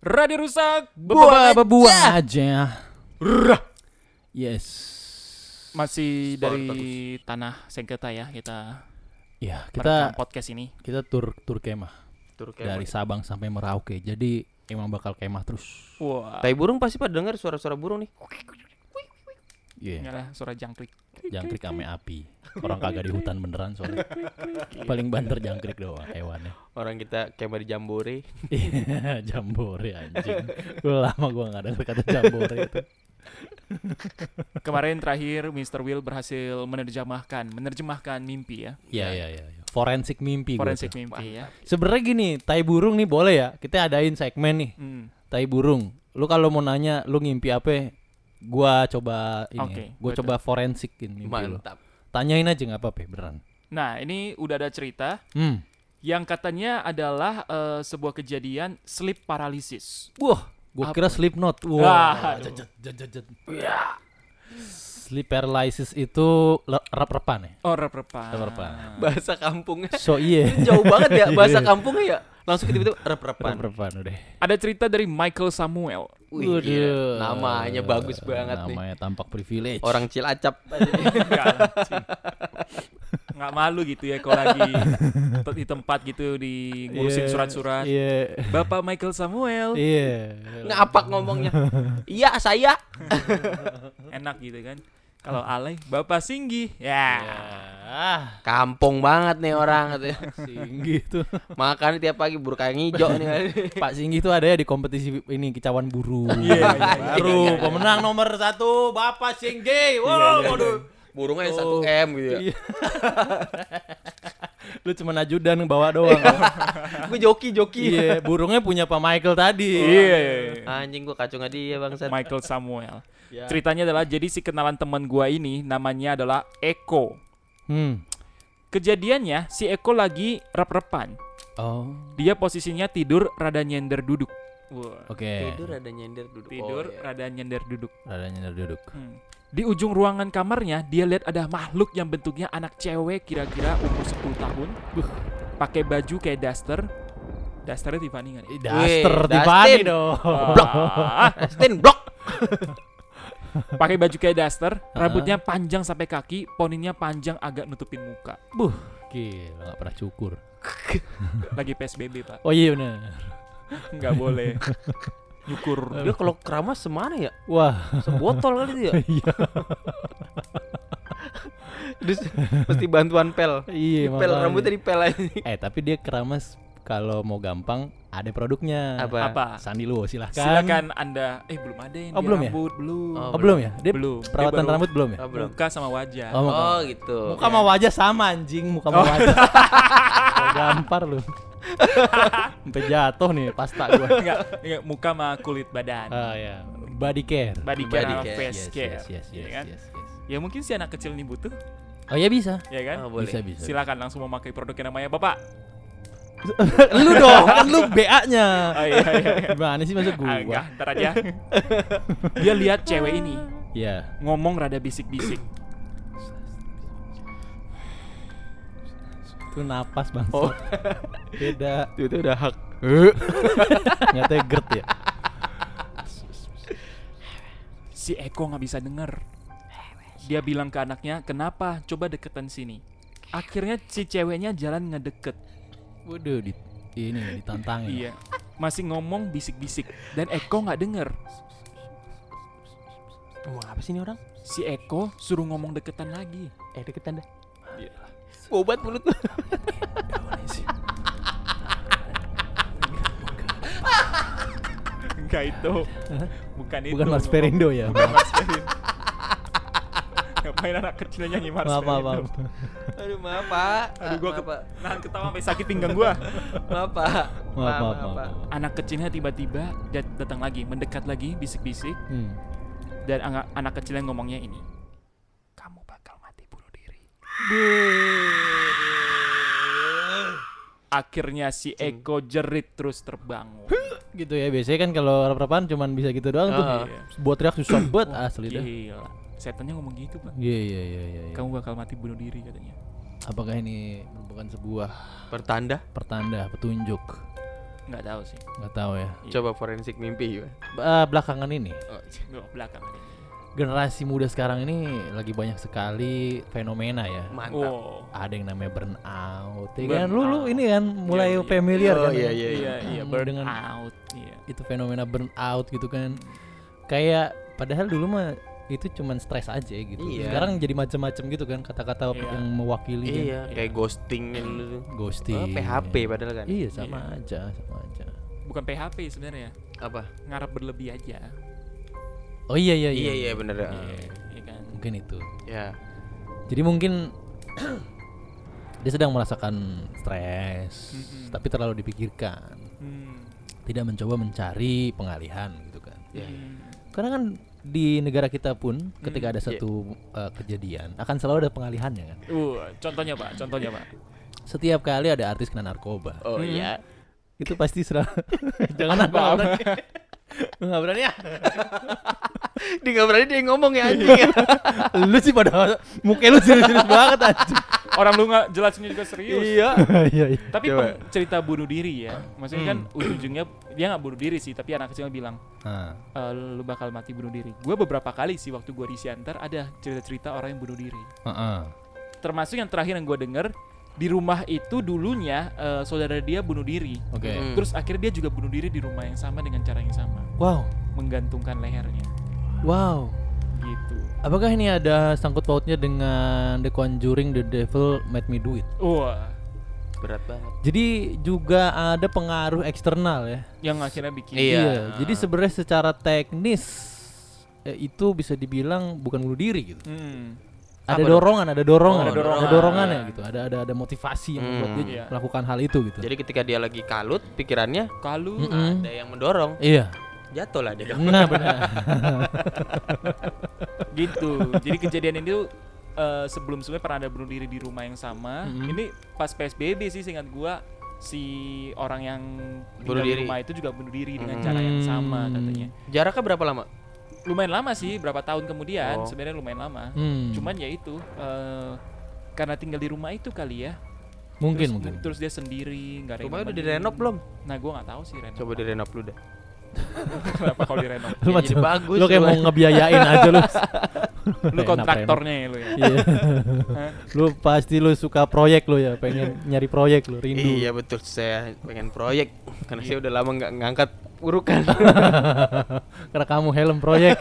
Radio rusak, Buang bebuang aja. aja. Yes. Masih Suara dari tanah sengketa ya kita Ya, kita podcast ini. kita tur tur kemah Tur dari Sabang sampai Merauke. Jadi emang bakal kemah terus. Wah, Tai burung pasti pada dengar suara-suara burung nih. Iya. nyala suara jangkrik. Jangkrik ame api. Orang kagak di hutan beneran soalnya. Paling banter jangkrik doang hewannya. Orang kita kayak di Jambore. Iya, jambore anjing. Udah lama gua nggak denger kata jambore itu. Kemarin terakhir Mr. Will berhasil menerjemahkan, menerjemahkan mimpi ya. Iya, iya, iya. iya. Forensik mimpi gua Forensik mimpi ya. Sebenarnya gini, tai burung nih boleh ya. Kita adain segmen nih, Hmm. tai burung. Lu kalau mau nanya lu ngimpi apa? Gua coba ini. Oke, gua betul. coba forensikin mimpi. Mantap. Tanyain aja nggak apa-apa, beneran. Nah, ini udah ada cerita Hmm. yang katanya adalah eh, sebuah kejadian sleep paralysis. Wah, gua Apa? kira slip knot. Ah, Wah, jet, jet. Sleep paralysis itu rep-repan ya? Oh, rep-repan. Rep-repan. Bahasa kampungnya So iya. jauh banget ya bahasa Iya. kampungnya ya. Langsung tiba-tiba rep-repan. Rep-repan udah. Ada cerita dari Michael Samuel. Wih, namanya bagus banget nih. Namanya tampak privilege. Orang Cilacap. Enggak, anjing. Nggak malu gitu ya kalau lagi di tempat gitu di ngurusin Iya, surat-surat. Iya. Bapak Michael Samuel. Iya. Ngapak ngomongnya. Iya, saya. Enak gitu kan. Kalau alay, Bapak Singgi. Ya. Ah, Kampung banget nih orang katanya. Singgi tuh. Makan tiap pagi buruk kayak hijau nih. Pak Singgi tuh ada ya di kompetisi ini kicauan burung. Iya, iya, iya, Baru iya, iya. pemenang nomor satu Bapak Singgi. Wow, iya, waduh. Burungnya Oh. 1 M gitu ya. Iya. Lu cuma ajudan bawa doang. Gue joki-joki. iya, burungnya punya Pak Michael tadi. Iya. Anjing gua kacau nggak dia bangsat. Michael Samuel. Ya. Ceritanya adalah jadi si kenalan teman gua ini namanya adalah Eko. Hmm. Kejadiannya si Eko lagi rep-repan. Oh. Dia posisinya tidur rada nyender duduk. Wah. Oke. Tidur ada nyender duduk. Tidur Oh, iya. rada nyender duduk. Rada nyender duduk. Hmm. Di ujung ruangan kamarnya dia lihat ada makhluk yang bentuknya anak cewek kira-kira umur 10 tahun. Buh, pakai baju kayak daster. Dasternya Tiffany nggak nih? Ih, Daster Tiffany Dustin. dong. Ah, Stin blok. pakai baju kayak daster, rambutnya panjang sampai kaki, poninya panjang agak nutupin muka. Buh, gila nggak pernah cukur. Lagi PSBB, Pak. Oh iya bener. Nggak boleh. Nyukur. Dia kalau keramas semana ya? Wah, Sebotol kali dia. iya. Terus mesti bantuan pel. Iya, Pel makanya. rambutnya dipel aja. Eh, tapi dia keramas kalau mau gampang ada produknya. Apa? Apa? Sandi lu silahkan. Silakan Anda. Eh belum ada yang Oh, dia belum ya? rambut, belum. Oh, Oh, belum ya? Dia belum. Dia perawatan baru rambut belum ya? Oh, belum. Muka sama wajah. Oh, muka. Oh, gitu. Muka sama wajah sama anjing, muka sama Oh. wajah. Gampar lu. Sampai jatuh nih pasta gua. Enggak, enggak, muka sama kulit badan. Ah ya, body care. Body care Body care. face Yes, care. yes, yes, ya yes, kan? yes, yes. Ya mungkin si anak kecil ini butuh, Oh ya bisa. ya kan? Oh, boleh. Bisa bisa. Silakan langsung memakai produk yang namanya Bapak. lu dong, kan lu BA-nya. Oh iya iya. iya. Gimana sih masuk Ah, enggak, gua? ntar aja. Dia lihat cewek ini Iya. ngomong rada bisik-bisik. Itu napas bang. Oh. Beda. Itu udah hak. Nyatanya gerd ya. Si Eko nggak bisa denger. Dia bilang ke anaknya, kenapa? Coba deketan sini. Akhirnya si ceweknya jalan ngedeket. Waduh, di, ini ditantangin. Iya. Masih ngomong bisik-bisik. Dan Eko nggak denger. Ngomong apa sih ini orang? Si Eko suruh ngomong deketan lagi. Eh, deketan dah. Iya. Obat mulut lu. Enggak itu. Bukan itu. Bukan Mas Perindo ya. Bukan Mas Perindo. Ngapain anak kecil nyanyi Mas Maaf, maaf, Perindo? maaf. Aduh, maaf, Pak. Aduh gua ke- nahan ketawa sampai sakit pinggang gua. Maaf, Pak. Maaf, maaf, maaf. Anak kecilnya tiba-tiba dat- datang lagi, mendekat lagi, bisik-bisik Hmm. dan anak, anak kecilnya ngomongnya ini. Kamu bakal mati bunuh diri. Akhirnya si Eko jerit terus terbangun. Gitu ya, biasanya kan kalau rep-repan cuman bisa gitu doang tuh. Ah. Iya. Buat teriak susah banget asli dah. Gila. Setannya ngomong gitu, Pak. Iya, iya, iya, iya. iya. Kamu bakal mati bunuh diri katanya. Apakah ini merupakan sebuah Pertanda. pertanda, petunjuk Nggak tahu sih. Nggak tahu ya. Coba forensik mimpi. Eh, belakangan ini Oh, belakangan ini. Generasi muda sekarang ini lagi banyak sekali fenomena ya. mantap. Wow. Ada yang namanya burnout. Ya kan? Burnout. Lu lu ini kan mulai Iya, iya. familiar Oh, kan. iya, ya? iya, Iya, iya, Hmm, burn dengan out. Iya. itu fenomena burnout gitu kan. Kayak padahal dulu mah itu cuman stres aja gitu. Iya. Sekarang jadi macam-macam gitu kan kata-kata Iya. yang mewakili kan. Iya, kayak ghosting kan tuh. ghosting. Oh, PHP padahal kan. Iya sama aja, sama aja. Bukan PHP sebenarnya. Apa? Ngarap berlebih aja. Oh iya iya Iya, iya bener. Iya, iya kan. Mungkin itu. Ya. Jadi mungkin dia sedang merasakan stres, Mm-mm. tapi terlalu dipikirkan. Hmm. Tidak mencoba mencari pengalihan gitu kan. Ya. Hmm. Karena kan di negara kita pun ketika Hmm, ada satu uh, kejadian akan selalu ada pengalihannya kan. Uh, contohnya Pak, contohnya Pak. Setiap kali ada artis kena narkoba, Oh Hmm. iya. itu pasti selalu jangan apa nggak berani ya. Dia nggak berani dia ngomong ya anjing. ya. lu sih pada muka lu serius-serius banget anjing. Orang lu nggak jelasinnya juga serius. Iya. Iya iya. Tapi Coba. cerita bunuh diri ya, maksudnya kan ujung-ujungnya dia nggak bunuh diri sih, tapi anak kecil bilang Nah, e, lu bakal mati bunuh diri. Gue beberapa kali sih waktu gue di Siantar ada cerita-cerita orang yang bunuh diri. heeh. Termasuk yang terakhir yang gue denger di rumah itu dulunya eh, saudara dia bunuh diri. Oke. Hmm. Terus akhirnya dia juga bunuh diri di rumah yang sama dengan cara yang sama, Wow. menggantungkan lehernya. Wow. Gitu. Apakah ini ada sangkut pautnya dengan The Conjuring The Devil Made Me Do It? Wah, Berat banget. Jadi juga ada pengaruh eksternal ya. yang akhirnya bikin Iya. Jadi sebenarnya secara teknis eh, itu bisa dibilang bukan bunuh diri gitu. Hmm. Ada dorongan, ada dorongan, Oh, ada dorongan. ada dorongannya gitu. Ada ada ada motivasi yang membuat Hmm. dia Iya. melakukan hal itu gitu. Jadi ketika dia lagi kalut pikirannya Kalau Mm-mm. ada yang mendorong, Iya. Jatuh lah dia. Nah benar. gitu. Jadi kejadian ini tuh eh, sebelum sebelumnya pernah ada bunuh diri di rumah yang sama. Mm-mm. Ini pas PSBB sih seingat gua si orang yang Bunuh tinggal di diri. rumah itu juga bunuh diri dengan Mm. cara yang sama Hmm. katanya. Jaraknya berapa lama? Lumayan lama sih, berapa tahun kemudian Oh. sebenarnya lumayan lama. Hmm. Cuman ya itu eh, karena tinggal di rumah itu kali ya. mungkin terus, mungkin. Terus dia sendiri, nggak ada yang Rumahnya udah direnov belum? Nah, gua nggak tahu sih renov. Coba direnov dulu dah. Kenapa kalau direnov? Lu Ya, macam jadi bagus lu kayak mau ngebiayain aja lu. Lu kontraktornya ya lu ya. Iya. Hah? lu pasti lu suka proyek lu ya, pengen nyari proyek lu, rindu. Iya betul saya pengen proyek karena saya udah lama nggak ngangkat urukan. Karena kamu helm proyek.